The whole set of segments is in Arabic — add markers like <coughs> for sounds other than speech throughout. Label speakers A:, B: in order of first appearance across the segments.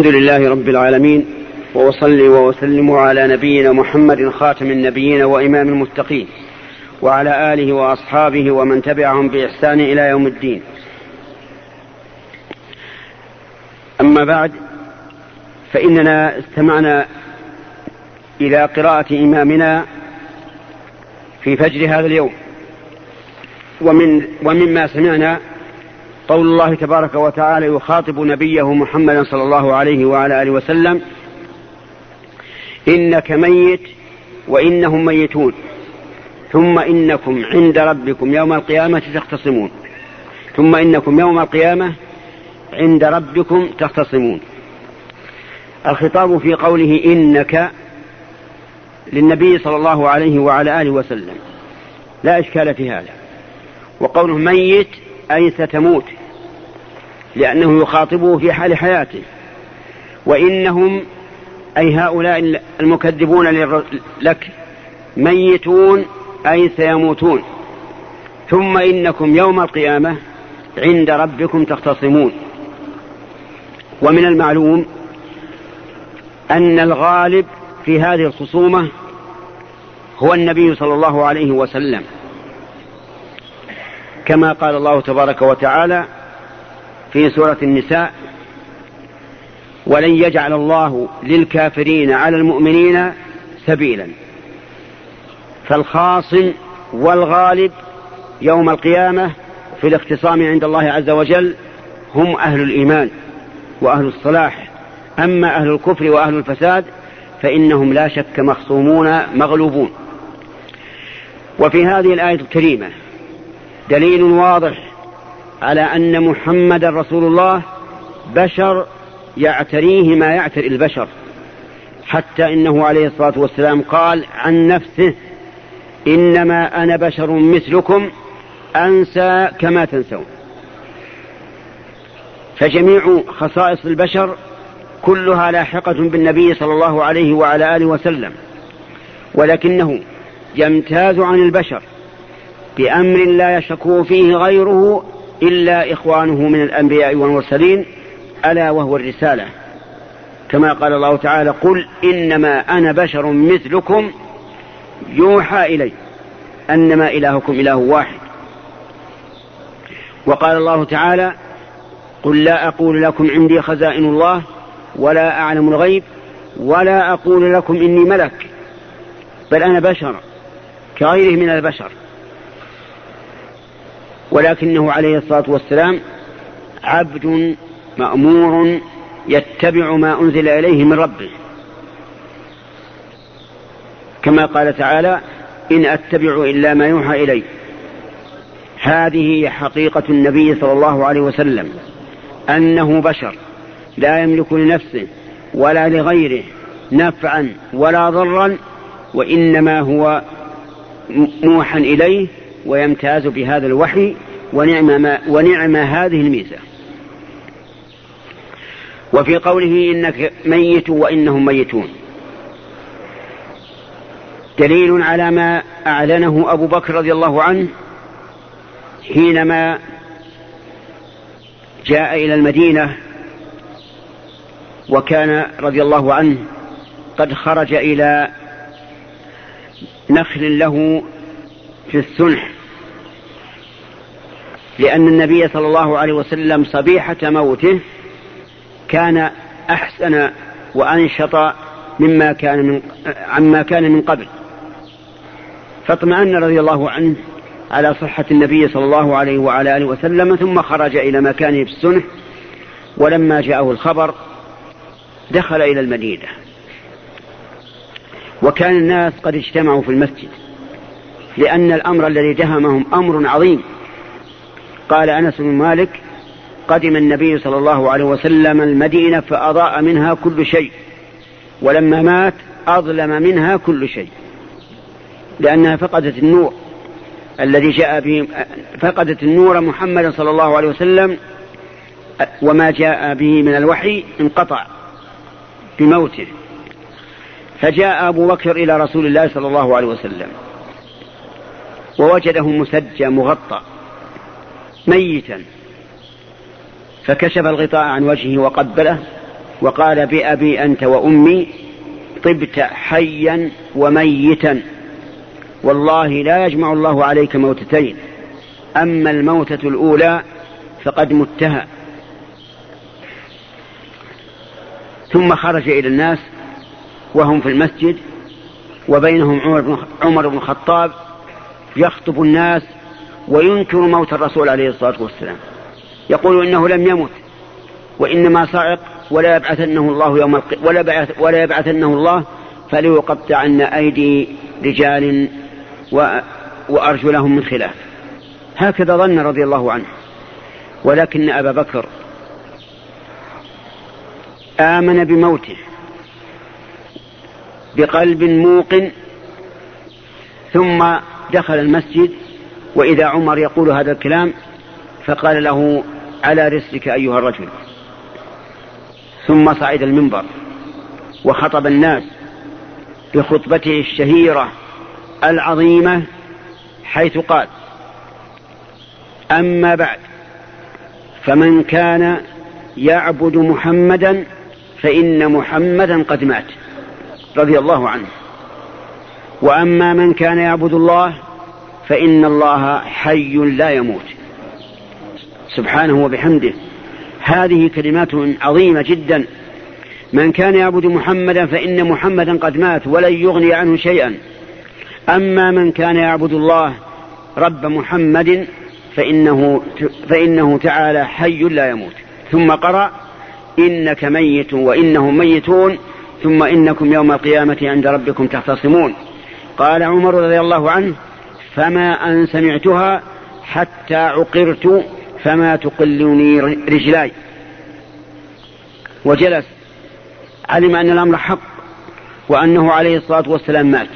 A: الحمد لله رب العالمين وأصلي وأسلم على نبينا محمد خاتم النبيين وإمام المتقين وعلى آله وأصحابه ومن تبعهم بإحسان إلى يوم الدين. أما بعد فإننا استمعنا إلى قراءة إمامنا في فجر هذا اليوم ومن ومما سمعنا قول الله تبارك وتعالى يخاطب نبيه محمدا صلى الله عليه وعلى آله وسلم إنك ميت وإنهم ميتون ثم إنكم عند ربكم يوم القيامة تختصمون ثم إنكم يوم القيامة عند ربكم تختصمون. الخطاب في قوله إنك للنبي صلى الله عليه وعلى آله وسلم. لا إشكال في هذا. وقوله ميت أي ستموت. لأنه يخاطبه في حال حياته. وإنهم أي هؤلاء المكذبون لك ميتون أي سيموتون. ثم إنكم يوم القيامة عند ربكم تختصمون. ومن المعلوم أن الغالب في هذه الخصومة هو النبي صلى الله عليه وسلم. كما قال الله تبارك وتعالى في سورة النساء ولن يجعل الله للكافرين على المؤمنين سبيلا. فالخاصم والغالب يوم القيامة في الاختصام عند الله عز وجل هم أهل الإيمان وأهل الصلاح. أما أهل الكفر وأهل الفساد فإنهم لا شك مخصومون مغلوبون. وفي هذه الآية الكريمة دليل واضح على أن محمد رسول الله بشر يعتريه ما يعتري البشر. حتى إنه عليه الصلاة والسلام قال عن نفسه إنما أنا بشر مثلكم أنسى كما تنسون. فجميع خصائص البشر كلها لاحقة بالنبي صلى الله عليه وعلى آله وسلم. ولكنه يمتاز عن البشر بأمر لا يشك فيه غيره إلا إخوانه من الأنبياء والمرسلين ألا وهو الرسالة. كما قال الله تعالى قل إنما أنا بشر مثلكم يوحى إلي أنما إلهكم إله واحد. وقال الله تعالى قل لا أقول لكم عندي خزائن الله ولا أعلم الغيب ولا أقول لكم إني ملك بل أنا بشر كغيره من البشر. ولكنه عليه الصلاة والسلام عبد مأمور يتبع ما أنزل إليه من ربه. كما قال تعالى إن أتبع إلا ما يوحى إلي. هذه حقيقة النبي صلى الله عليه وسلم أنه بشر لا يملك لنفسه ولا لغيره نفعا ولا ضرا وإنما هو موحى إليه ويمتاز بهذا الوحي ونعم, ما ونعم هذه الميزة. وفي قوله إنك ميت وإنهم ميتون. دليل على ما أعلنه أبو بكر رضي الله عنه حينما جاء إلى المدينة وكان رضي الله عنه قد خرج إلى نخل له في السنح لأن النبي صلى الله عليه وسلم صبيحة موته كان أحسن وأنشط مما كان من عما كان من قبل. فاطمأن رضي الله عنه على صحة النبي صلى الله عليه وعلى آله وسلم ثم خرج إلى مكانه في السنح ولما جاءه الخبر دخل إلى المدينة. وكان الناس قد اجتمعوا في المسجد. لأن الأمر الذي دهمهم أمر عظيم. قال أنس بن مالك قدم النبي صلى الله عليه وسلم المدينة فأضاء منها كل شيء ولما مات أظلم منها كل شيء لأنها فقدت النور الذي جاء به فقدت النور محمد صلى الله عليه وسلم وما جاء به من الوحي انقطع بموته. فجاء أبو بكر إلى رسول الله صلى الله عليه وسلم. ووجده مسجى مغطى ميتا. فكشف الغطاء عن وجهه وقبله وقال بأبي أنت وأمي طبت حيا وميتا. والله لا يجمع الله عليك موتتين. أما الموتة الأولى فقد متها. ثم خرج إلى الناس وهم في المسجد وبينهم عمر بن الخطاب يخطب الناس وينكر موت الرسول عليه الصلاة والسلام. يقول إنه لم يمت وإنما صعق ولا يبعثنه الله يوم الق... ولا, بعث... ولا يبعثنه الله فليقطعن أيدي رجال و... وأرجلهم من خلاف. هكذا ظن رضي الله عنه. ولكن أبا بكر آمن بموته بقلب موقن ثم دخل المسجد وإذا عمر يقول هذا الكلام فقال له على رسلك أيها الرجل. ثم صعد المنبر وخطب الناس بخطبته الشهيرة العظيمة حيث قال أما بعد فمن كان يعبد محمدا فإن محمدا قد مات رضي الله عنه. وأما من كان يعبد الله فإن الله حي لا يموت. سبحانه وبحمده. هذه كلمات عظيمة جدا. من كان يعبد محمدا فإن محمدا قد مات ولن يغني عنه شيئا. أما من كان يعبد الله رب محمد فإنه, فإنه تعالى حي لا يموت. ثم قرأ إنك ميت وإنهم ميتون ثم إنكم يوم القيامة عند ربكم تختصمون. قال عمر رضي الله عنه فما أن سمعتها حتى عقرت فما تقلني رجلاي. وجلس علم أن الأمر حق وأنه عليه الصلاة والسلام مات.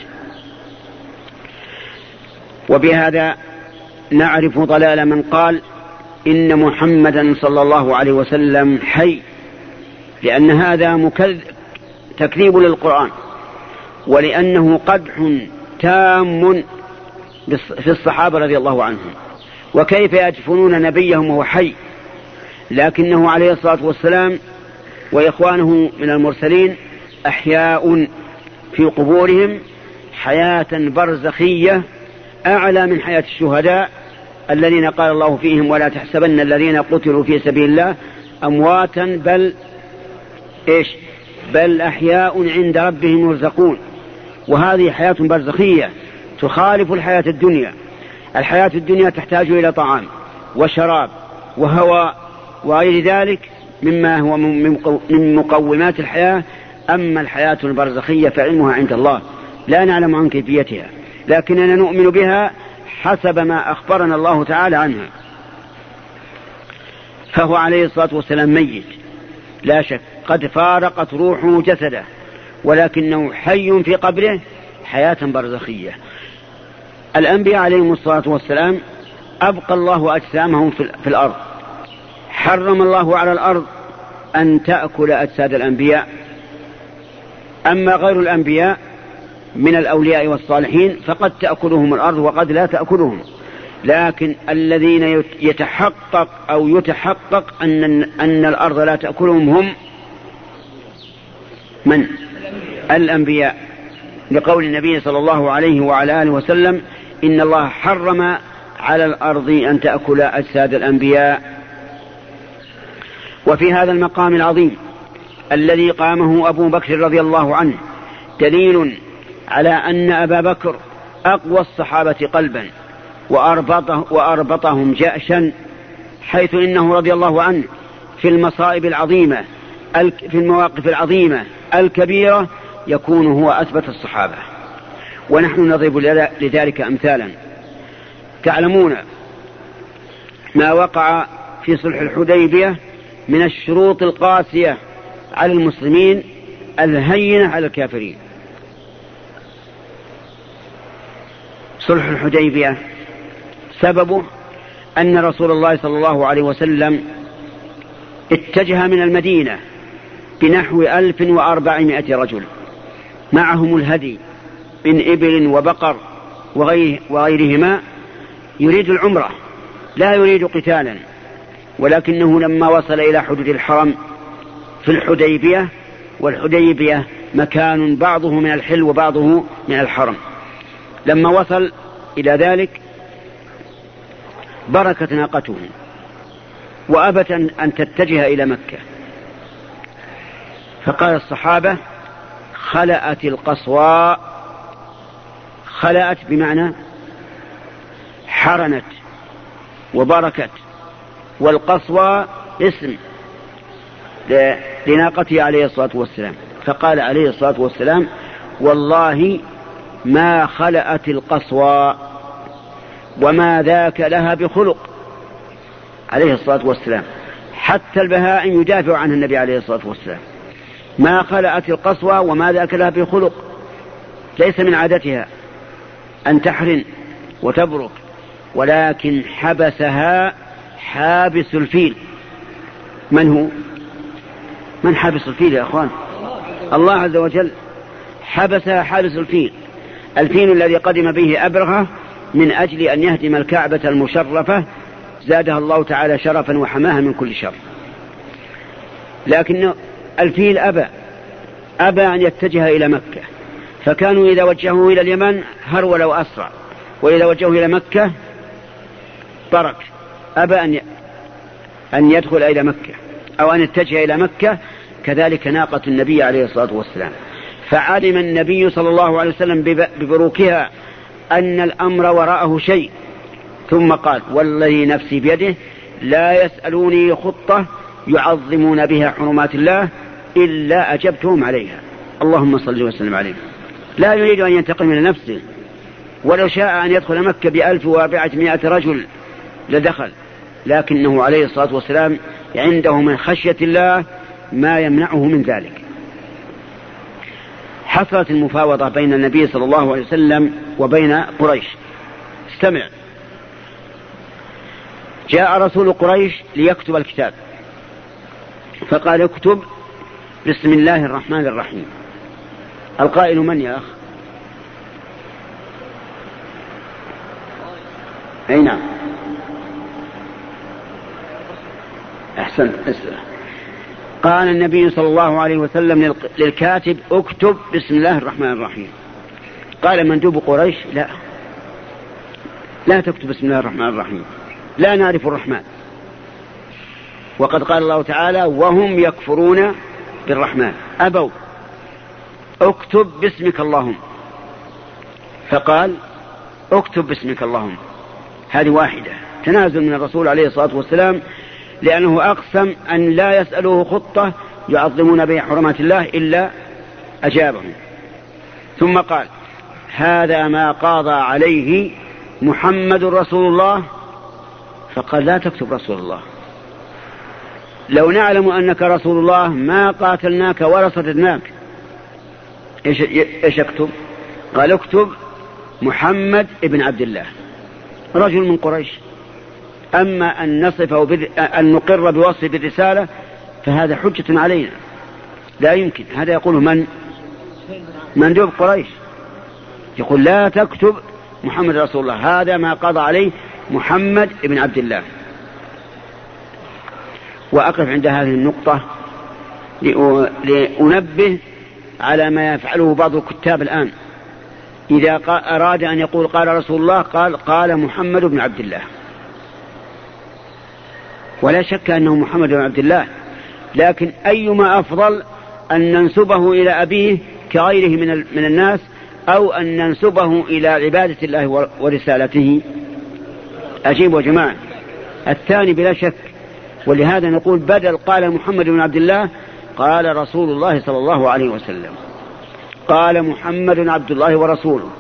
A: وبهذا نعرف ضلال من قال إن محمدا صلى الله عليه وسلم حي لأن هذا مكذب تكذيب للقرآن ولأنه قدح تام في الصحابة رضي الله عنهم. وكيف يدفنون نبيهم وهو حي. لكنه عليه الصلاة والسلام وإخوانه من المرسلين أحياء في قبورهم حياة برزخية أعلى من حياة الشهداء الذين قال الله فيهم ولا تحسبن الذين قتلوا في سبيل الله أمواتا بل إيش؟ بل أحياء عند ربهم يرزقون. وهذه حياة برزخية تخالف الحياة الدنيا. الحياة الدنيا تحتاج إلى طعام وشراب وهواء وغير ذلك مما هو من مقومات الحياة. أما الحياة البرزخية فعلمها عند الله. لا نعلم عن كيفيتها لكننا نؤمن بها حسب ما أخبرنا الله تعالى عنها. فهو عليه الصلاة والسلام ميت. لا شك قد فارقت روحه جسده. ولكنه حي في قبره حياة برزخية. الأنبياء عليهم الصلاة والسلام أبقى الله أجسامهم في الأرض. حرم الله على الأرض أن تأكل أجساد الأنبياء. أما غير الأنبياء من الأولياء والصالحين فقد تأكلهم الأرض وقد لا تأكلهم. لكن الذين يتحقق أو يتحقق أن أن الأرض لا تأكلهم هم من؟ الأنبياء لقول النبي صلى الله عليه وعلى آله وسلم إن الله حرم على الأرض أن تأكل أجساد الأنبياء. وفي هذا المقام العظيم الذي قامه أبو بكر رضي الله عنه دليل على أن أبا بكر أقوى الصحابة قلبا وأربطه وأربطهم جأشا حيث إنه رضي الله عنه في المصائب العظيمة في المواقف العظيمة الكبيرة يكون هو أثبت الصحابة. ونحن نضرب لذلك أمثالا. تعلمون ما وقع في صلح الحديبية من الشروط القاسية على المسلمين الهينة على الكافرين. صلح الحديبية سببه أن رسول الله صلى الله عليه وسلم اتجه من المدينة بنحو ألف وأربعمائة رجل. معهم الهدي من إبل وبقر وغير وغيرهما يريد العمرة لا يريد قتالا ولكنه لما وصل إلى حدود الحرم في الحديبية والحديبية مكان بعضه من الحل وبعضه من الحرم. لما وصل إلى ذلك بركت ناقته وأبت أن تتجه إلى مكة. فقال الصحابة خلأت القصواء خلأت بمعنى حرنت وبركت والقصوى اسم لناقته عليه الصلاة والسلام. فقال عليه الصلاة والسلام والله ما خلأت القصوى وما ذاك لها بخلق. عليه الصلاة والسلام. حتى البهائم يدافع عنها النبي عليه الصلاة والسلام. ما خلأت القصوى وما ذاك لها بخلق ليس من عادتها أن تحرن وتبرك ولكن حبسها حابس الفيل. من هو؟ من حابس الفيل يا أخوان؟ الله عز وجل حبسها حابس الفيل. الفيل الذي قدم به أبرهة من أجل أن يهدم الكعبة المشرفة. زادها الله تعالى شرفا وحماها من كل شر. لكن الفيل أبى أبى أن يتجه إلى مكة. فكانوا إذا وجهوه إلى اليمن هرول وأسرع وإذا وجهوه إلى مكة برك. أبى أن أن يدخل إلى مكة أو أن يتجه إلى مكة. كذلك ناقة النبي عليه الصلاة والسلام. فعلم النبي صلى الله عليه وسلم ببروكها أن الأمر وراءه شيء. ثم قال والذي نفسي بيده لا يسألوني خطة يعظمون بها حرمات الله. إلا أجبتهم عليها. اللهم صل وسلم عليه لا يريد أن ينتقم من نفسه. ولو شاء أن يدخل مكة بألف وأربعمائة رجل لدخل. لكنه عليه الصلاة والسلام عنده من خشية الله ما يمنعه من ذلك. حصلت المفاوضة بين النبي صلى الله عليه وسلم وبين قريش. استمع. جاء رسول قريش ليكتب الكتاب. فقال اكتب بسم الله الرحمن الرحيم. القائل من يا أخ؟ أي نعم. أحسنت اسأل قال النبي صلى الله عليه وسلم للكاتب اكتب بسم الله الرحمن الرحيم. قال مندوب قريش لا. لا تكتب بسم الله الرحمن الرحيم. لا نعرف الرحمن. وقد قال الله تعالى وهم يكفرون بالرحمن. أبوا اكتب باسمك اللهم. فقال اكتب باسمك اللهم. هذه واحدة. تنازل من الرسول عليه الصلاة والسلام لأنه أقسم أن لا يسأله خطة يعظمون بها حرمات الله إلا أجابهم. ثم قال هذا ما قاضى عليه محمد رسول الله. فقال لا تكتب رسول الله. لو نعلم أنك رسول الله ما قاتلناك ولا صددناك. إيش, إيش اكتب قال اكتب محمد ابن عبد الله. رجل من قريش. أما أن نصفه أن نقر بوصفه بالرسالة فهذا حجة علينا. لا يمكن. هذا يقوله من؟ مندوب قريش. يقول لا تكتب محمد رسول الله. هذا ما قضى عليه محمد بن عبد الله. وأقف عند هذه النقطة لأنبه على ما يفعله بعض الكتاب الآن. إذا أراد أن يقول قال رسول الله قال قال محمد بن عبد الله. ولا شك أنه محمد بن عبد الله. لكن أيما أفضل أن ننسبه إلى أبيه كغيره من, من الناس أو أن ننسبه إلى عبادة الله ورسالته. أجيبوا يا جماعة. الثاني بلا شك ولهذا نقول بدل قال محمد بن عبد الله قال رسول الله صلى الله عليه وسلم. قال محمد عبد الله ورسوله.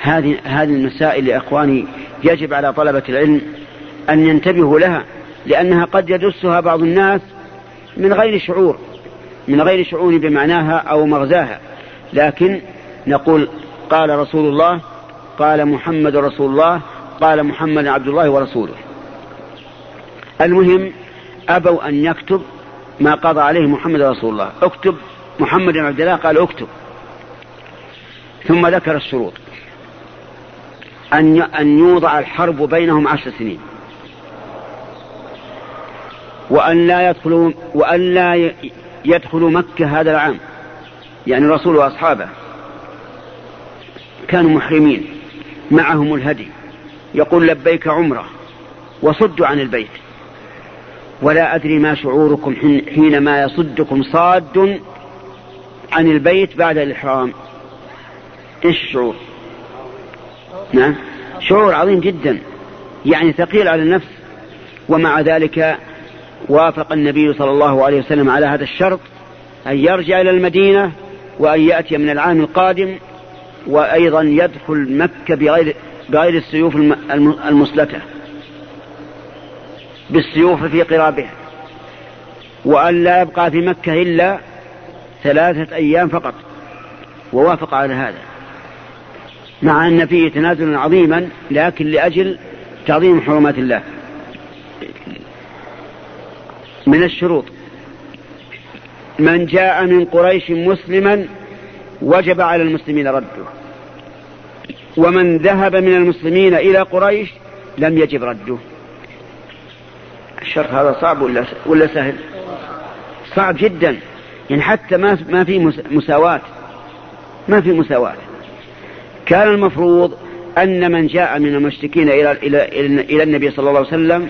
A: هذه هذه المسائل يا اخواني يجب على طلبة العلم أن ينتبهوا لها لأنها قد يدسها بعض الناس من غير شعور من غير شعور بمعناها أو مغزاها. لكن نقول قال رسول الله قال محمد رسول الله قال محمد عبد الله ورسوله. المهم أبوا أن يكتب ما قضى عليه محمد رسول الله. اكتب محمد بن عبد الله قال اكتب. ثم ذكر الشروط. أن أن يوضع الحرب بينهم عشر سنين. وأن لا يدخلوا وأن لا يدخلوا مكة هذا العام. يعني الرسول وأصحابه. كانوا محرمين. معهم الهدي. يقول لبيك عمرة. وصدوا عن البيت. ولا أدري ما شعوركم حينما يصدكم صاد عن البيت بعد الإحرام. إيش الشعور؟ نعم. شعور عظيم جدا. يعني ثقيل على النفس. ومع ذلك وافق النبي صلى الله عليه وسلم على هذا الشرط أن يرجع إلى المدينة وأن يأتي من العام القادم وأيضا يدخل مكة بغير بغير السيوف المسلتة بالسيوف في قرابها. وأن لا يبقى في مكة إلا ثلاثة أيام فقط. ووافق على هذا. مع أن فيه تنازلا عظيما لكن لأجل تعظيم حرمات الله. من الشروط. من جاء من قريش مسلما وجب على المسلمين رده. ومن ذهب من المسلمين إلى قريش لم يجب رده. الشرط هذا صعب ولا ولا سهل؟ صعب جدا. يعني حتى ما ما في مساواة. ما في مساواة. كان المفروض أن من جاء من المشركين إلى إلى إلى النبي صلى الله عليه وسلم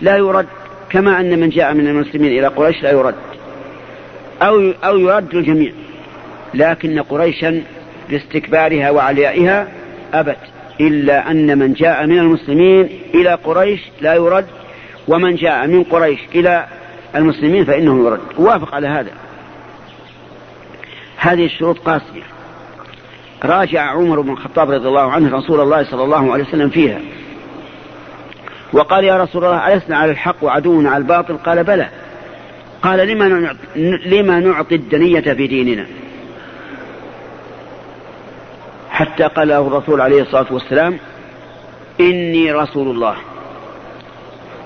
A: لا يرد كما أن من جاء من المسلمين إلى قريش لا يرد. أو أو يرد الجميع. لكن قريشا باستكبارها وعليائها أبت إلا أن من جاء من المسلمين إلى قريش لا يرد ومن جاء من قريش إلى المسلمين فإنه يرد. وافق على هذا. هذه الشروط قاسية راجع عمر بن الخطاب رضي الله عنه رسول الله صلى الله عليه وسلم فيها. وقال يا رسول الله ألسنا على الحق وعدونا على الباطل؟ قال بلى. قال لما نعطي, لما نعطي الدنية في ديننا؟ حتى قال له الرسول عليه الصلاة والسلام إني رسول الله.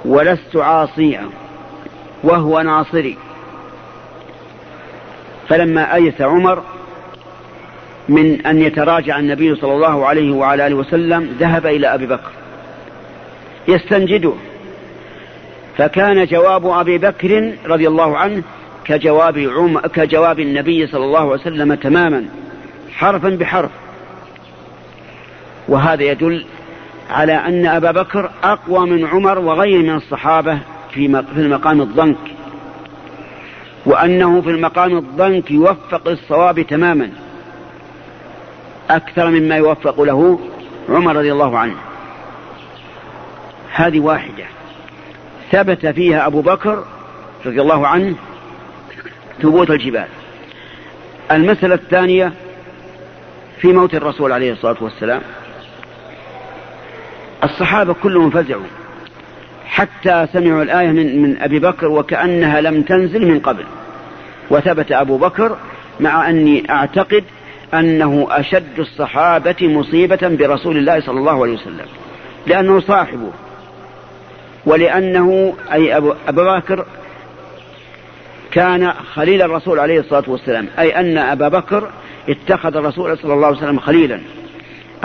A: ولست عاصيا وهو ناصري. فلما أيس عمر من أن يتراجع النبي صلى الله عليه وعلى آله وسلم ذهب إلى أبي بكر يستنجده. فكان جواب أبي بكر رضي الله عنه كجواب عم كجواب النبي صلى الله عليه وسلم تماما حرفا بحرف. وهذا يدل على أن أبا بكر أقوى من عمر وغير من الصحابة في المقام الضنك. وأنه في المقام الضنك يوفق الصواب تماما. أكثر مما يوفق له عمر رضي الله عنه. هذه واحدة. ثبت فيها أبو بكر رضي الله عنه ثبوت الجبال. المسألة الثانية في موت الرسول عليه الصلاة والسلام. الصحابة كلهم فزعوا. حتى سمعوا الآية من, من أبي بكر وكأنها لم تنزل من قبل. وثبت أبو بكر مع أني أعتقد أنه أشد الصحابة مصيبة برسول الله صلى الله عليه وسلم. لأنه صاحبه. ولأنه أي أبو, أبو بكر كان خليل الرسول عليه الصلاة والسلام. أي أن أبا بكر اتخذ الرسول صلى الله عليه وسلم خليلا.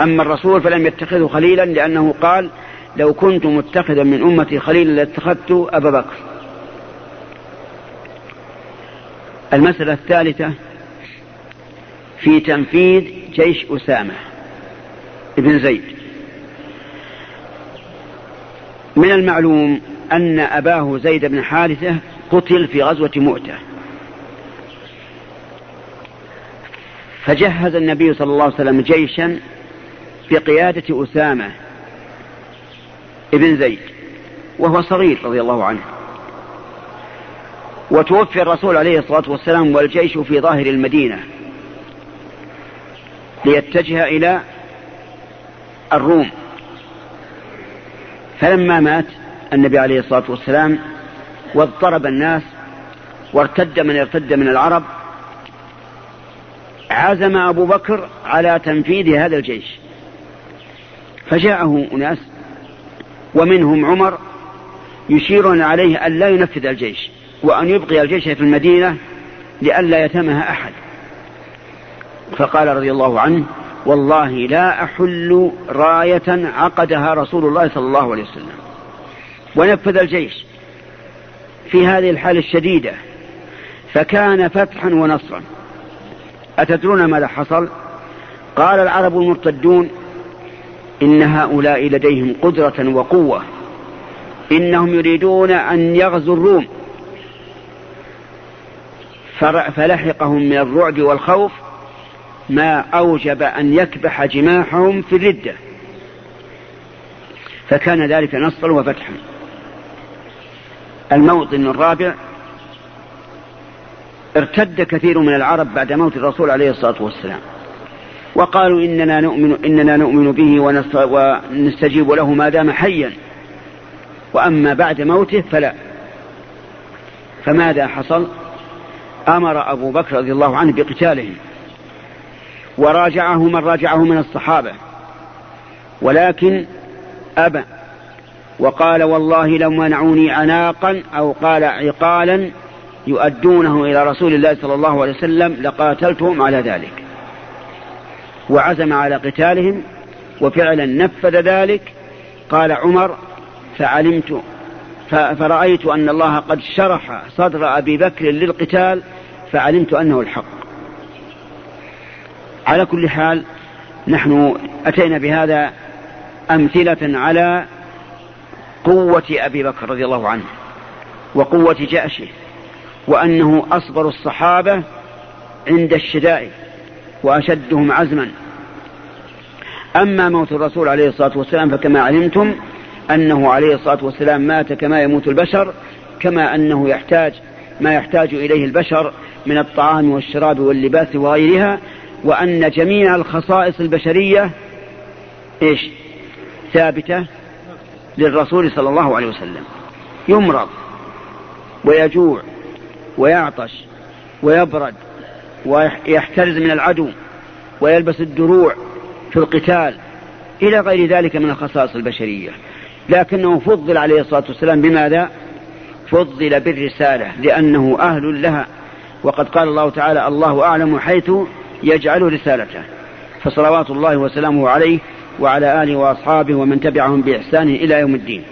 A: أما الرسول فلم يتخذه خليلا لأنه قال لو كنت متخذا من أمتي خليلا لاتخذت أبا بكر. المسألة الثالثة في تنفيذ جيش أسامة بن زيد. من المعلوم أن أباه زيد بن حارثة قتل في غزوة مؤتة. فجهز النبي صلى الله عليه وسلم جيشا بقيادة أسامة ابن زيد وهو صغير رضي الله عنه. وتوفي الرسول عليه الصلاة والسلام والجيش في ظاهر المدينة ليتجه إلى الروم. فلما مات النبي عليه الصلاة والسلام واضطرب الناس وارتد من ارتد من العرب عزم أبو بكر على تنفيذ هذا الجيش. فجاءه أناس ومنهم عمر يشيرون عليه أن لا ينفذ الجيش وأن يبقي الجيش في المدينة لئلا يتمها أحد. فقال رضي الله عنه والله لا أحل راية عقدها رسول الله صلى الله عليه وسلم. ونفذ الجيش في هذه الحالة الشديدة. فكان فتحا ونصرا. أتدرون ماذا حصل؟ قال العرب المرتدون إن هؤلاء لديهم قدرة وقوة. إنهم يريدون أن يغزوا الروم. فلحقهم من الرعب والخوف ما أوجب أن يكبح جماحهم في الردة. فكان ذلك نصرا وفتحا. الموطن الرابع ارتد كثير من العرب بعد موت الرسول عليه الصلاة والسلام. وقالوا إننا نؤمن, إننا نؤمن به ونستجيب له ما دام حيا. وأما بعد موته فلا. فماذا حصل؟ أمر أبو بكر رضي الله عنه بقتالهم. وراجعه من راجعه من الصحابة. ولكن أبى وقال والله لو منعوني عناقا أو قال عقالا يؤدونه إلى رسول الله صلى الله عليه وسلم لقاتلتهم على ذلك. وعزم على قتالهم وفعلا نفذ ذلك. قال عمر فعلمت فرأيت أن الله قد شرح صدر أبي بكر للقتال فعلمت أنه الحق. على كل حال نحن أتينا بهذا أمثلة على قوة أبي بكر رضي الله عنه وقوة جأشه وأنه أصبر الصحابة عند الشدائد. وأشدهم عزما. أما موت الرسول عليه الصلاة والسلام فكما علمتم أنه عليه الصلاة والسلام مات كما يموت البشر كما أنه يحتاج ما يحتاج إليه البشر من الطعام والشراب واللباس وغيرها وأن جميع الخصائص البشرية إيش؟ ثابتة للرسول صلى الله عليه وسلم. يمرض ويجوع ويعطش ويبرد ويحترز من العدو ويلبس الدروع في القتال إلى غير ذلك من الخصائص البشرية. لكنه فضل عليه الصلاة والسلام بماذا؟ فضل بالرسالة لأنه أهل لها. وقد قال الله تعالى الله أعلم حيث يجعل رسالته. فصلوات الله وسلامه عليه وعلى آله وأصحابه ومن تبعهم بإحسان إلى يوم الدين.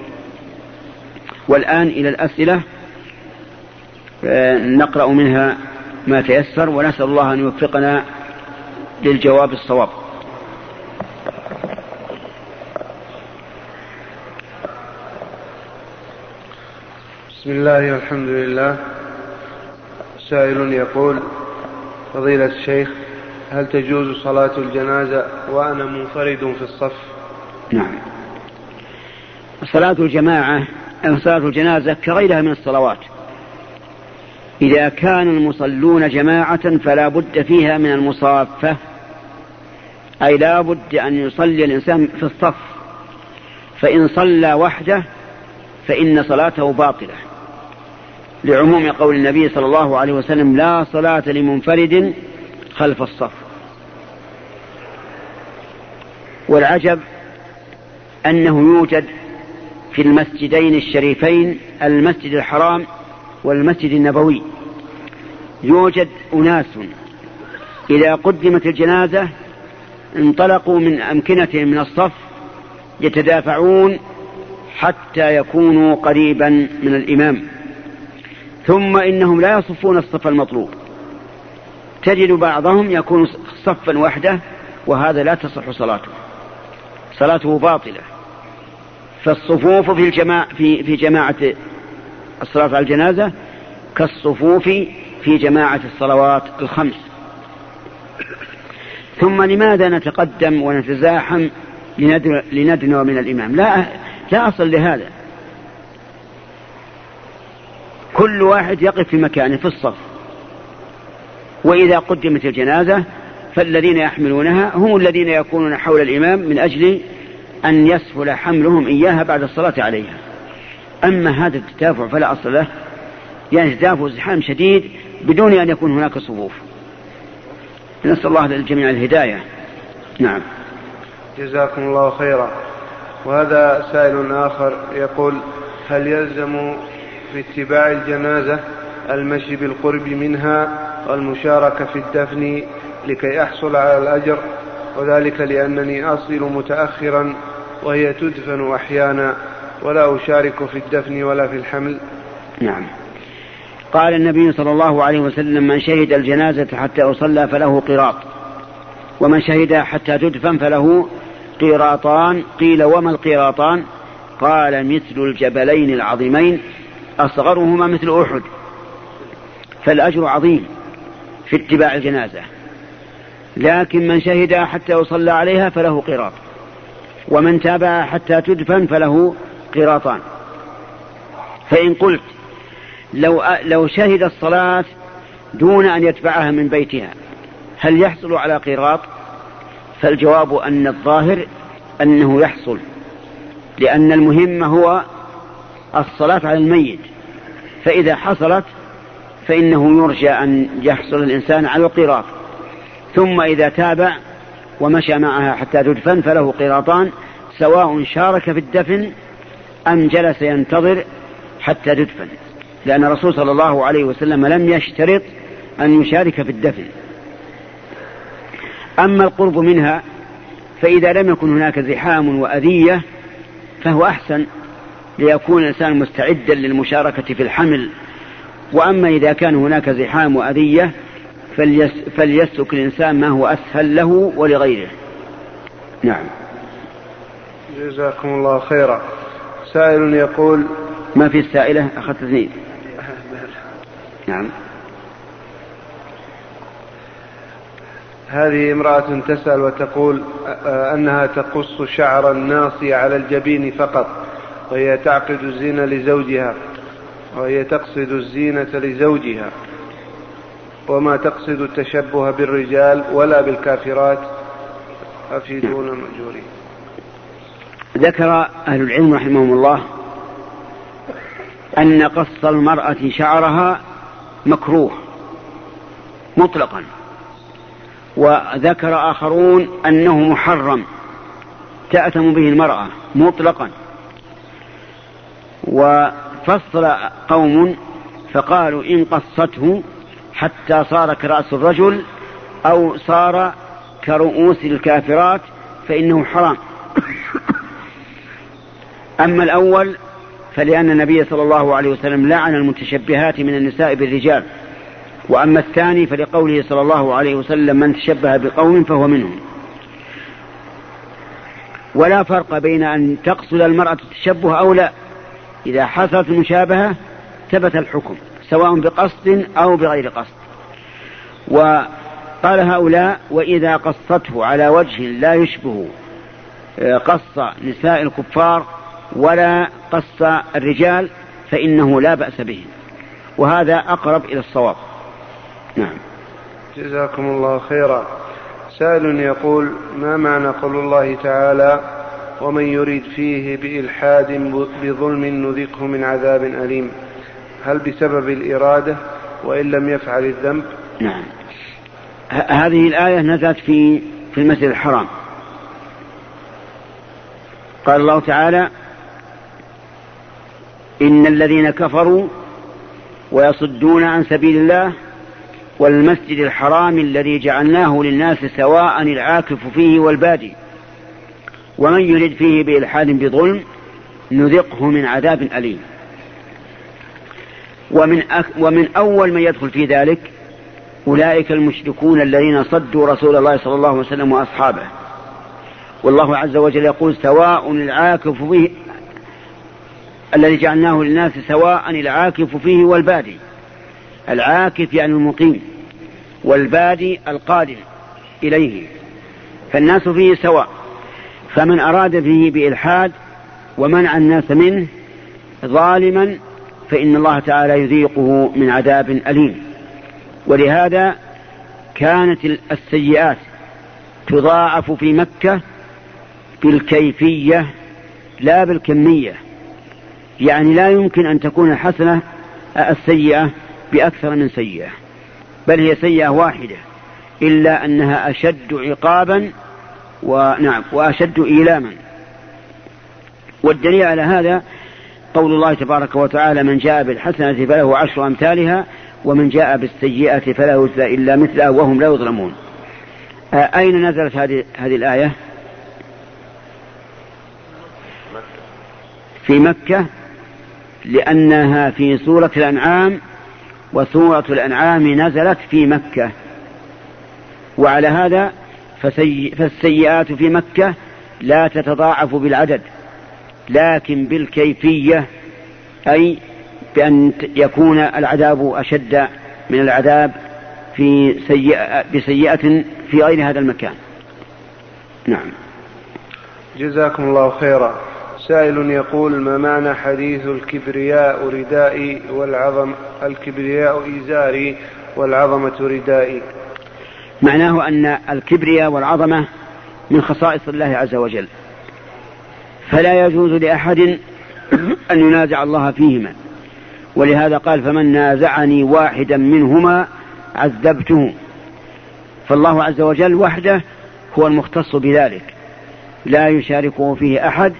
A: والآن إلى الأسئلة نقرأ منها ما تيسر ونسأل الله أن يوفقنا للجواب الصواب.
B: بسم الله والحمد لله. سائل يقول فضيلة الشيخ هل تجوز صلاة الجنازة وأنا منفرد في الصف؟
A: نعم. صلاة الجماعة صلاة الجنازة كغيرها من الصلوات. إذا كان المصلون جماعة فلا بد فيها من المصافة. أي لا بد أن يصلي الإنسان في الصف. فإن صلى وحده فإن صلاته باطلة. لعموم قول النبي صلى الله عليه وسلم لا صلاة لمنفرد خلف الصف. والعجب أنه يوجد في المسجدين الشريفين المسجد الحرام والمسجد النبوي. يوجد أناس إذا قدمت الجنازة انطلقوا من أمكنتهم من الصف يتدافعون حتى يكونوا قريبا من الإمام. ثم إنهم لا يصفون الصف المطلوب. تجد بعضهم يكون صفا وحده وهذا لا تصح صلاته. صلاته باطلة. فالصفوف في الجماعة في في جماعة الصلاة على الجنازة كالصفوف في جماعة الصلوات الخمس. ثم لماذا نتقدم ونتزاحم لندنو من الإمام؟ لا لا أصل لهذا. كل واحد يقف في مكانه في الصف. وإذا قدمت الجنازة فالذين يحملونها هم الذين يكونون حول الإمام من أجل أن يسهل حملهم إياها بعد الصلاة عليها. أما هذا التدافع فلا أصل له يعني تدافع زحام شديد بدون أن يكون هناك صفوف. نسأل الله للجميع الهداية. نعم.
B: جزاكم الله خيرا. وهذا سائل آخر يقول هل يلزم في اتباع الجنازة المشي بالقرب منها والمشاركة في الدفن لكي أحصل على الأجر؟ وذلك لأنني أصل متأخرا وهي تدفن أحيانا. ولا أشارك في الدفن ولا في الحمل.
A: نعم. قال النبي صلى الله عليه وسلم من شهد الجنازة حتى أصلى فله قراط ومن شهدها حتى تدفن فله قيراطان قيل وما القيراطان قال مثل الجبلين العظيمين أصغرهما مثل أحد فالأجر عظيم في اتباع الجنازة لكن من شهدها حتى يصلى عليها فله قراط ومن تابعها حتى تدفن فله قراطان. فإن قلت لو لو شهد الصلاة دون أن يتبعها من بيتها هل يحصل على قراط؟ فالجواب أن الظاهر أنه يحصل لأن المهم هو الصلاة على الميت. فإذا حصلت فإنه يرجى أن يحصل الإنسان على القراط. ثم إذا تابع ومشى معها حتى تدفن فله قراطان سواء شارك في الدفن أم جلس ينتظر حتى تدفن لأن الرسول صلى الله عليه وسلم لم يشترط أن يشارك في الدفن. أما القرب منها فإذا لم يكن هناك زحام وأذية فهو أحسن ليكون الإنسان مستعدا للمشاركة في الحمل. وأما إذا كان هناك زحام وأذية فليس فليسلك الإنسان ما هو أسهل له ولغيره. نعم.
B: جزاكم الله خيرا. سائل يقول
A: ما في السائلة؟ أخذت اثنين. نعم.
B: هذه امرأة تسأل وتقول أنها تقص شعر الناصية على الجبين فقط وهي تعقد الزينة لزوجها وهي تقصد الزينة لزوجها. وما تقصد التشبه بالرجال ولا بالكافرات؟ أفيدون مأجورين.
A: ذكر أهل العلم رحمهم الله أن قص المرأة شعرها مكروه مطلقا وذكر آخرون أنه محرم تأتم به المرأة مطلقا. وفصل قوم فقالوا إن قصته حتى صار كرأس الرجل أو صار كرؤوس الكافرات فإنه حرام. أما الأول فلأن النبي صلى الله عليه وسلم لعن المتشبهات من النساء بالرجال. وأما الثاني فلقوله صلى الله عليه وسلم من تشبه بقوم فهو منهم. ولا فرق بين أن تقصد المرأة التشبه أو لا. إذا حصلت المشابهة ثبت الحكم سواء بقصد أو بغير قصد. وقال هؤلاء وإذا قصته على وجه لا يشبه آه، قص نساء الكفار ولا قص الرجال فإنه لا بأس به. وهذا أقرب إلى الصواب. نعم.
B: جزاكم الله خيرا. سائل يقول ما معنى قول الله تعالى ومن يريد فيه بإلحاد بظلم نذقه من عذاب أليم هل بسبب الإرادة وإن لم يفعل الذنب؟
A: نعم. هذه الآية نزلت في في المسجد الحرام. قال الله تعالى إن الذين كفروا ويصدون عن سبيل الله والمسجد الحرام الذي جعلناه للناس سواء العاكف فيه والبادي ومن يرد فيه بإلحاد بظلم نذقه من عذاب أليم. ومن, أك ومن أول من يدخل في ذلك أولئك المشركون الذين صدوا رسول الله صلى الله عليه وسلم وأصحابه. والله عز وجل يقول سواء العاكف فيه الذي جعلناه للناس سواء العاكف فيه والبادي. العاكف يعني المقيم والبادي القادم إليه. فالناس فيه سواء. فمن أراد فيه بإلحاد ومنع الناس منه ظالما فإن الله تعالى يذيقه من عذاب أليم. ولهذا كانت السيئات تضاعف في مكة بالكيفية لا بالكمية. يعني لا يمكن أن تكون الحسنة السيئة بأكثر من سيئة بل هي سيئة واحدة إلا أنها أشد عقابا ونعم وأشد إيلاما. والدليل على هذا قول الله تبارك وتعالى من جاء بالحسنة فله عشر أمثالها ومن جاء بالسيئة فلا يجزى إلا مثلها وهم لا يظلمون. أين نزلت هذه هذه الآية؟ في مكة. لأنها في سورة الأنعام وسورة الأنعام نزلت في مكة. وعلى هذا فالسيئات في مكة لا تتضاعف بالعدد لكن بالكيفية أي بأن يكون العذاب أشد من العذاب في سيئة بسيئة في غير هذا المكان. نعم.
B: جزاكم الله خيرا. سائل يقول ما معنى حديث الكبرياء ردائي والعظم الكبرياء إزاري والعظمة ردائي؟
A: معناه أن الكبرياء والعظمة من خصائص الله عز وجل. فلا يجوز لأحد <clears throat> أن ينازع الله فيهما. ولهذا قال فمن نازعني واحدا منهما عذبته. فالله عز وجل وحده هو المختص بذلك. لا يشاركه فيه أحد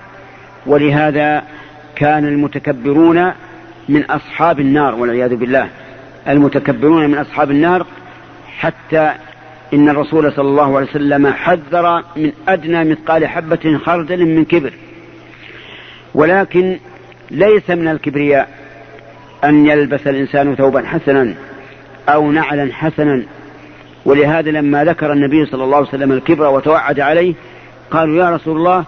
A: ولهذا كان المتكبرون من أصحاب النار والعياذ بالله. المتكبرون من أصحاب النار حتى إن الرسول صلى الله عليه وسلم حذر من أدنى مثقال حبة خردل من كبر. ولكن ليس من الكبرياء أن يلبس الإنسان ثوبا حسنا أو نعلا حسنا. ولهذا لما ذكر النبي صلى الله عليه وسلم الكبر وتوعد عليه قالوا يا رسول الله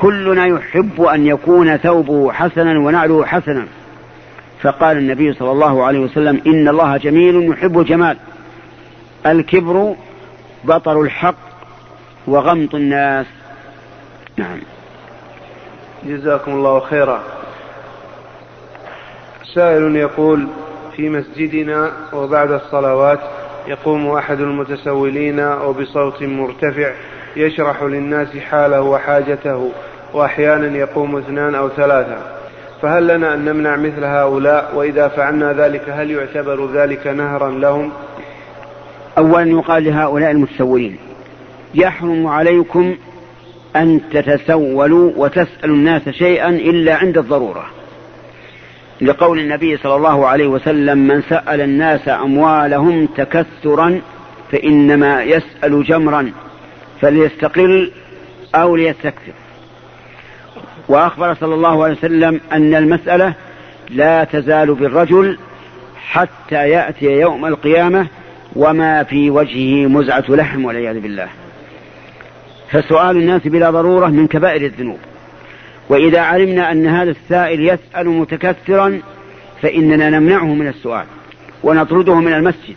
A: كلنا يحب أن يكون ثوبه حسنا ونعله حسنا. فقال النبي صلى الله عليه وسلم إن الله جميل يحب الجمال. الكبر بطر الحق وغمط الناس. نعم.
B: جزاكم الله خيرا. سائل يقول في مسجدنا وبعد الصلوات يقوم أحد المتسولين وبصوت مرتفع يشرح للناس حاله وحاجته وأحيانا يقوم اثنان أو ثلاثة. فهل لنا أن نمنع مثل هؤلاء؟ وإذا فعلنا ذلك هل يعتبر ذلك نهرا لهم؟
A: أولا يقال لهؤلاء المتسولين يحرم عليكم أن تتسولوا وتسألوا الناس شيئا إلا عند الضرورة. لقول النبي صلى الله عليه وسلم من سأل الناس أموالهم تكثرا فإنما يسأل جمرا. فليستقل أو ليستكثر. وأخبر صلى الله عليه وسلم أن المسألة لا تزال بالرجل حتى يأتي يوم القيامة وما في وجهه مزعة لحم والعياذ بالله. فسؤال الناس بلا ضرورة من كبائر الذنوب. وإذا علمنا أن هذا السائل يسأل متكثرا فإننا نمنعه من السؤال ونطرده من المسجد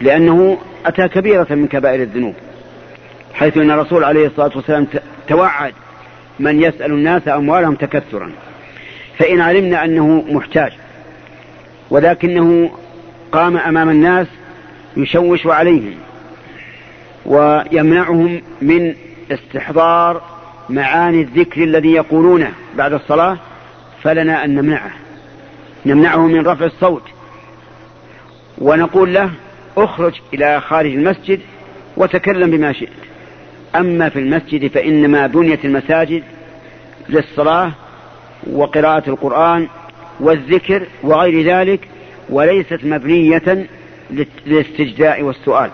A: لأنه أتى كبيرة من كبائر الذنوب. حيث أن الرسول عليه الصلاة والسلام توعد من يسأل الناس أموالهم تكثرا. فإن علمنا أنه محتاج ولكنه قام أمام الناس يشوش عليهم ويمنعهم من استحضار معاني الذكر الذي يقولونه بعد الصلاة فلنا أن نمنعه. نمنعه من رفع الصوت ونقول له اخرج إلى خارج المسجد وتكلم بما شئت. أما في المسجد فإنما بنيت المساجد للصلاة وقراءة القرآن والذكر وغير ذلك وليست مبنية للاستجداء والسؤال.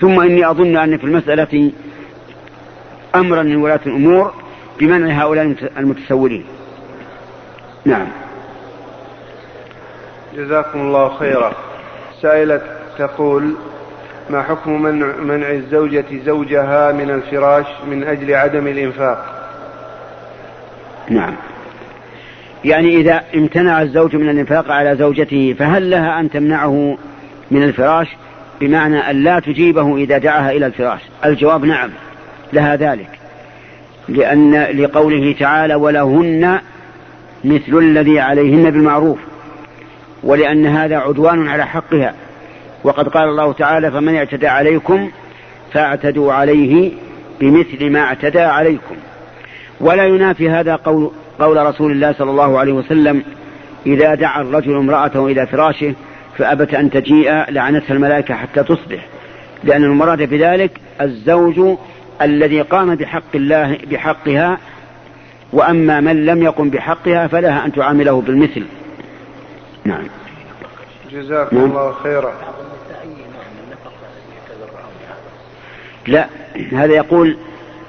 A: ثم إني أظن أن في المسألة أمرا من ولاة الأمور بمنع هؤلاء المتسولين. نعم.
B: جزاكم الله خيرا. سائلة تقول ما حكم منع, منع الزوجة زوجها من الفراش من أجل عدم الإنفاق؟
A: نعم. يعني إذا امتنع الزوج من الإنفاق على زوجته فهل لها أن تمنعه من الفراش؟ بمعنى أن لا تجيبه إذا دعاها إلى الفراش. الجواب نعم لها ذلك. لأن لقوله تعالى ولهن مثل الذي عليهن بالمعروف ولأن هذا عدوان على حقها. وقد قال الله تعالى فمن اعتدى عليكم فاعتدوا عليه بمثل ما اعتدى عليكم. ولا ينافي هذا قول, قول رسول الله صلى الله عليه وسلم إذا دعا الرجل امرأته إلى فراشه فأبت أن تجيء لعنتها الملائكة حتى تصبح لأن المراد بذلك الزوج الذي قام بحق الله بحقها وأما من لم يقم بحقها فلها أن تعامله بالمثل. نعم.
B: جزاكم نعم. الله خيرا.
A: لا هذا يقول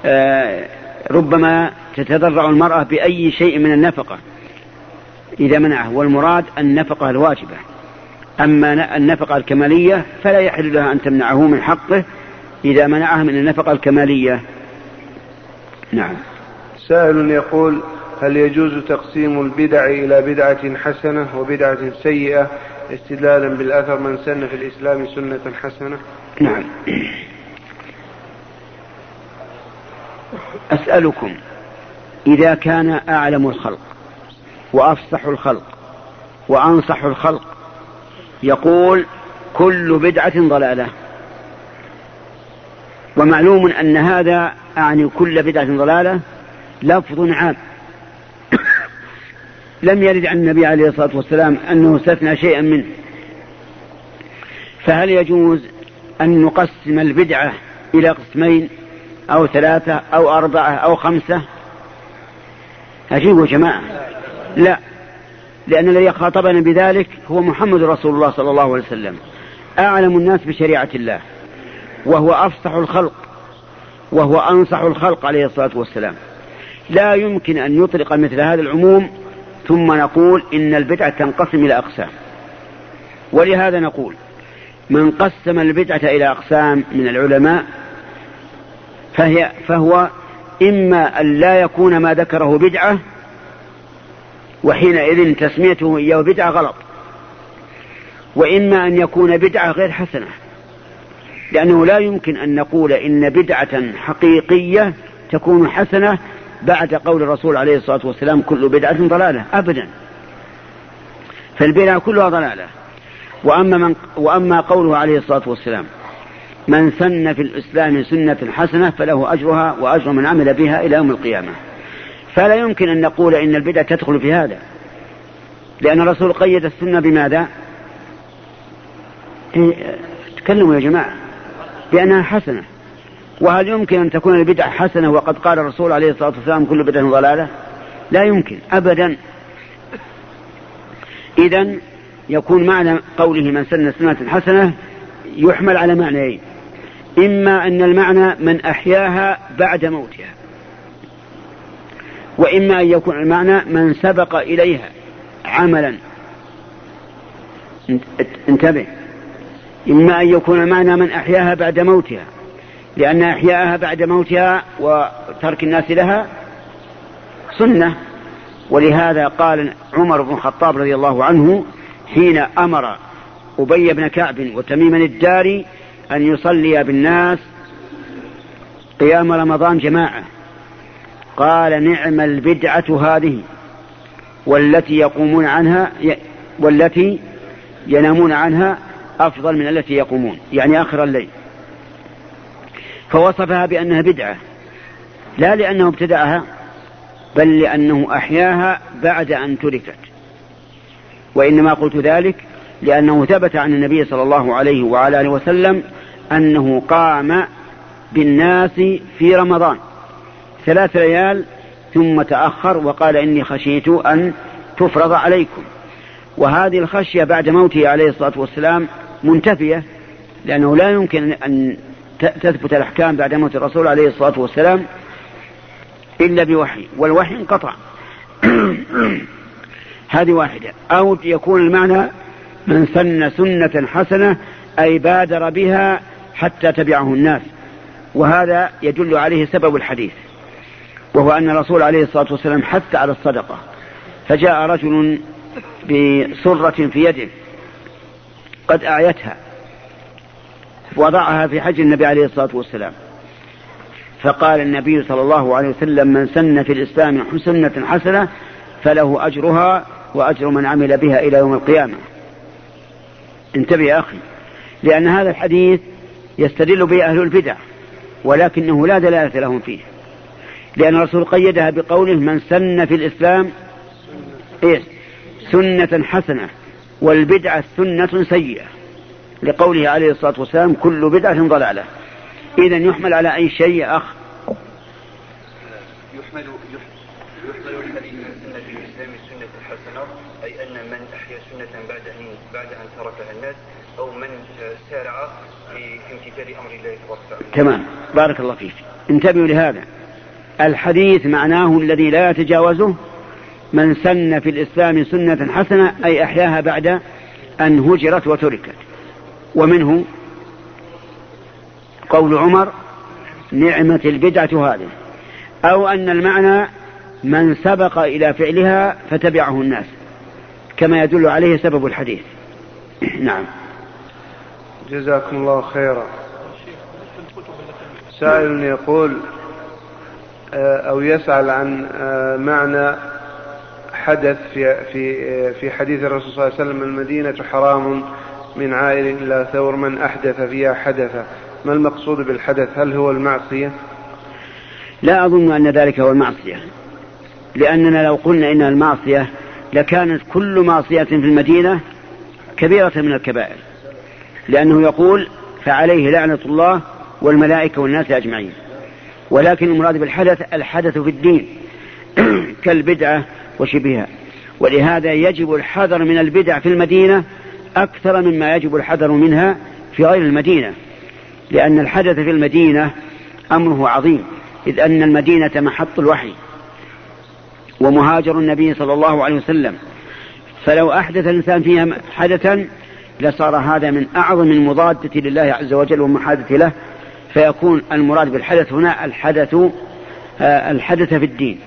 A: آه ربما تتضرع المرأة بأي شيء من النفقة إذا منعه والمراد النفقة الواجبة. أما النفقة الكمالية فلا يحل لها أن تمنعه من حقه إذا منعها من النفقة الكمالية. نعم.
B: سائل يقول هل يجوز تقسيم البدع إلى بدعة حسنة وبدعة سيئة استدلالا بالأثر من سن في الإسلام سنة حسنة؟
A: نعم. أسألكم إذا كان أعلم الخلق وأفصح الخلق وأنصح الخلق يقول كل بدعة ضلالة. ومعلوم أن هذا أعني كل بدعة ضلالة لفظ عام. <coughs> لم يرد عن النبي عليه الصلاة والسلام أنه استثنى شيئا منه. فهل يجوز أن نقسم البدعة إلى قسمين؟ أو ثلاثة أو أربعة أو خمسة. أجيبوا جماعة. لا. لأن الذي خاطبنا بذلك هو محمد رسول الله صلى الله عليه وسلم. أعلم الناس بشريعة الله. وهو أفصح الخلق. وهو أنصح الخلق عليه الصلاة والسلام. لا يمكن أن يطلق مثل هذا العموم ثم نقول إن البدعة تنقسم إلى أقسام. ولهذا نقول من قسم البدعة إلى أقسام من العلماء فهي فهو إما أن لا يكون ما ذكره بدعة وحينئذ تسميته إياه بدعة غلط وإما أن يكون بدعة غير حسنة لأنه لا يمكن أن نقول إن بدعة حقيقية تكون حسنة بعد قول الرسول عليه الصلاة والسلام كل بدعة ضلالة أبدا. فالبدعة كلها ضلالة وأما, من وأما قوله عليه الصلاة والسلام من سن في الإسلام سنة حسنة فله أجرها وأجر من عمل بها إلى يوم القيامة. فلا يمكن أن نقول إن البدعة تدخل في هذا. لأن الرسول قيد السنة بماذا؟ إيه، تكلموا يا جماعة. بأنها حسنة. وهل يمكن أن تكون البدعة حسنة وقد قال الرسول عليه الصلاة والسلام كل بدعة ضلالة؟ لا يمكن أبدا. إذا يكون معنى قوله من سن سنة حسنة يحمل على معنيين. إما أن المعنى من أحياها بعد موتها وإما أن يكون المعنى من سبق إليها عملا. انتبه. إما أن يكون المعنى من أحياها بعد موتها لأن إحياءها بعد موتها وترك الناس لها سنة. ولهذا قال عمر بن الخطاب رضي الله عنه حين أمر أبي بن كعب وتميما الداري أن يصلي بالناس قيام رمضان جماعة. قال نعم البدعة هذه والتي يقومون عنها والتي ينامون عنها أفضل من التي يقومون يعني آخر الليل. فوصفها بأنها بدعة لا لأنه ابتدعها بل لأنه أحياها بعد أن تركت. وإنما قلت ذلك لأنه ثبت عن النبي صلى الله عليه وعلى آله وسلم أنه قام بالناس في رمضان. ثلاث ليال ثم تأخر وقال إني خشيت أن تفرض عليكم. وهذه الخشية بعد موته عليه الصلاة والسلام منتفية لأنه لا يمكن أن تثبت الأحكام بعد موت الرسول عليه الصلاة والسلام إلا بوحي والوحي انقطع. <clears throat> هذه واحدة. أو يكون المعنى من سن سنة حسنة أي بادر بها حتى تبعه الناس. وهذا يدل عليه سبب الحديث وهو أن الرسول عليه الصلاة والسلام حث على الصدقة. فجاء رجل بسرة في يده قد أعيتها وضعها في حج النبي عليه الصلاة والسلام. فقال النبي صلى الله عليه وسلم من سن في الإسلام سنة حسنة فله أجرها وأجر من عمل بها إلى يوم القيامة. انتبه يا أخي لأن هذا الحديث يستدل به أهل البدع ولكنه لا دلالة لهم فيه. لأن الرسول قيدها بقوله من سن في الإسلام إيه؟ سنة حسنة والبدعة سنة سيئة. لقوله عليه الصلاة والسلام كل بدعة ضلالة. إذا يحمل على أي شيء يا أخ؟
C: يحمل يحمل الحديث سنة في الإسلام سنة حسنة أي أن من أحيا سنة بعد أن بعد أن تركها الناس أو من سارع في امتثال أمر الله.
A: تمام. بارك الله فيك. انتبهوا لهذا. الحديث معناه الذي لا يتجاوزه من سن في الإسلام سنة حسنة أي أحياها بعد أن هجرت وتركت. ومنه قول عمر نعمة البدعة هذه. أو أن المعنى من سبق إلى فعلها فتبعه الناس. كما يدل عليه سبب الحديث. <clears throat> نعم.
B: جزاكم الله خيرا. سائل يقول آه، أو يسأل عن آه، معنى حدث في في آه، في حديث الرسول صلى الله عليه وسلم المدينة حرام من عائل إلى ثور من أحدث فيها حدثا. ما المقصود بالحدث؟ هل هو المعصية؟
A: لا أظن أن ذلك هو المعصية لأننا لو قلنا إنها المعصية لكانت كل معصية في المدينة كبيرة من الكبائر لأنه يقول فعليه لعنة الله والملائكة والناس أجمعين. ولكن المراد بالحدث الحدث في الدين <clears throat> كالبدعة وشبهها. ولهذا يجب الحذر من البدع في المدينة أكثر مما يجب الحذر منها في غير المدينة. لأن الحدث في المدينة أمره عظيم إذ أن المدينة محط الوحي ومهاجر النبي صلى الله عليه وسلم. فلو أحدث الإنسان فيها حدثا لصار هذا من أعظم المضادة لله عز وجل والمحادثة له فيكون المراد بالحدث هنا الحدث آه، الحدث في الدين.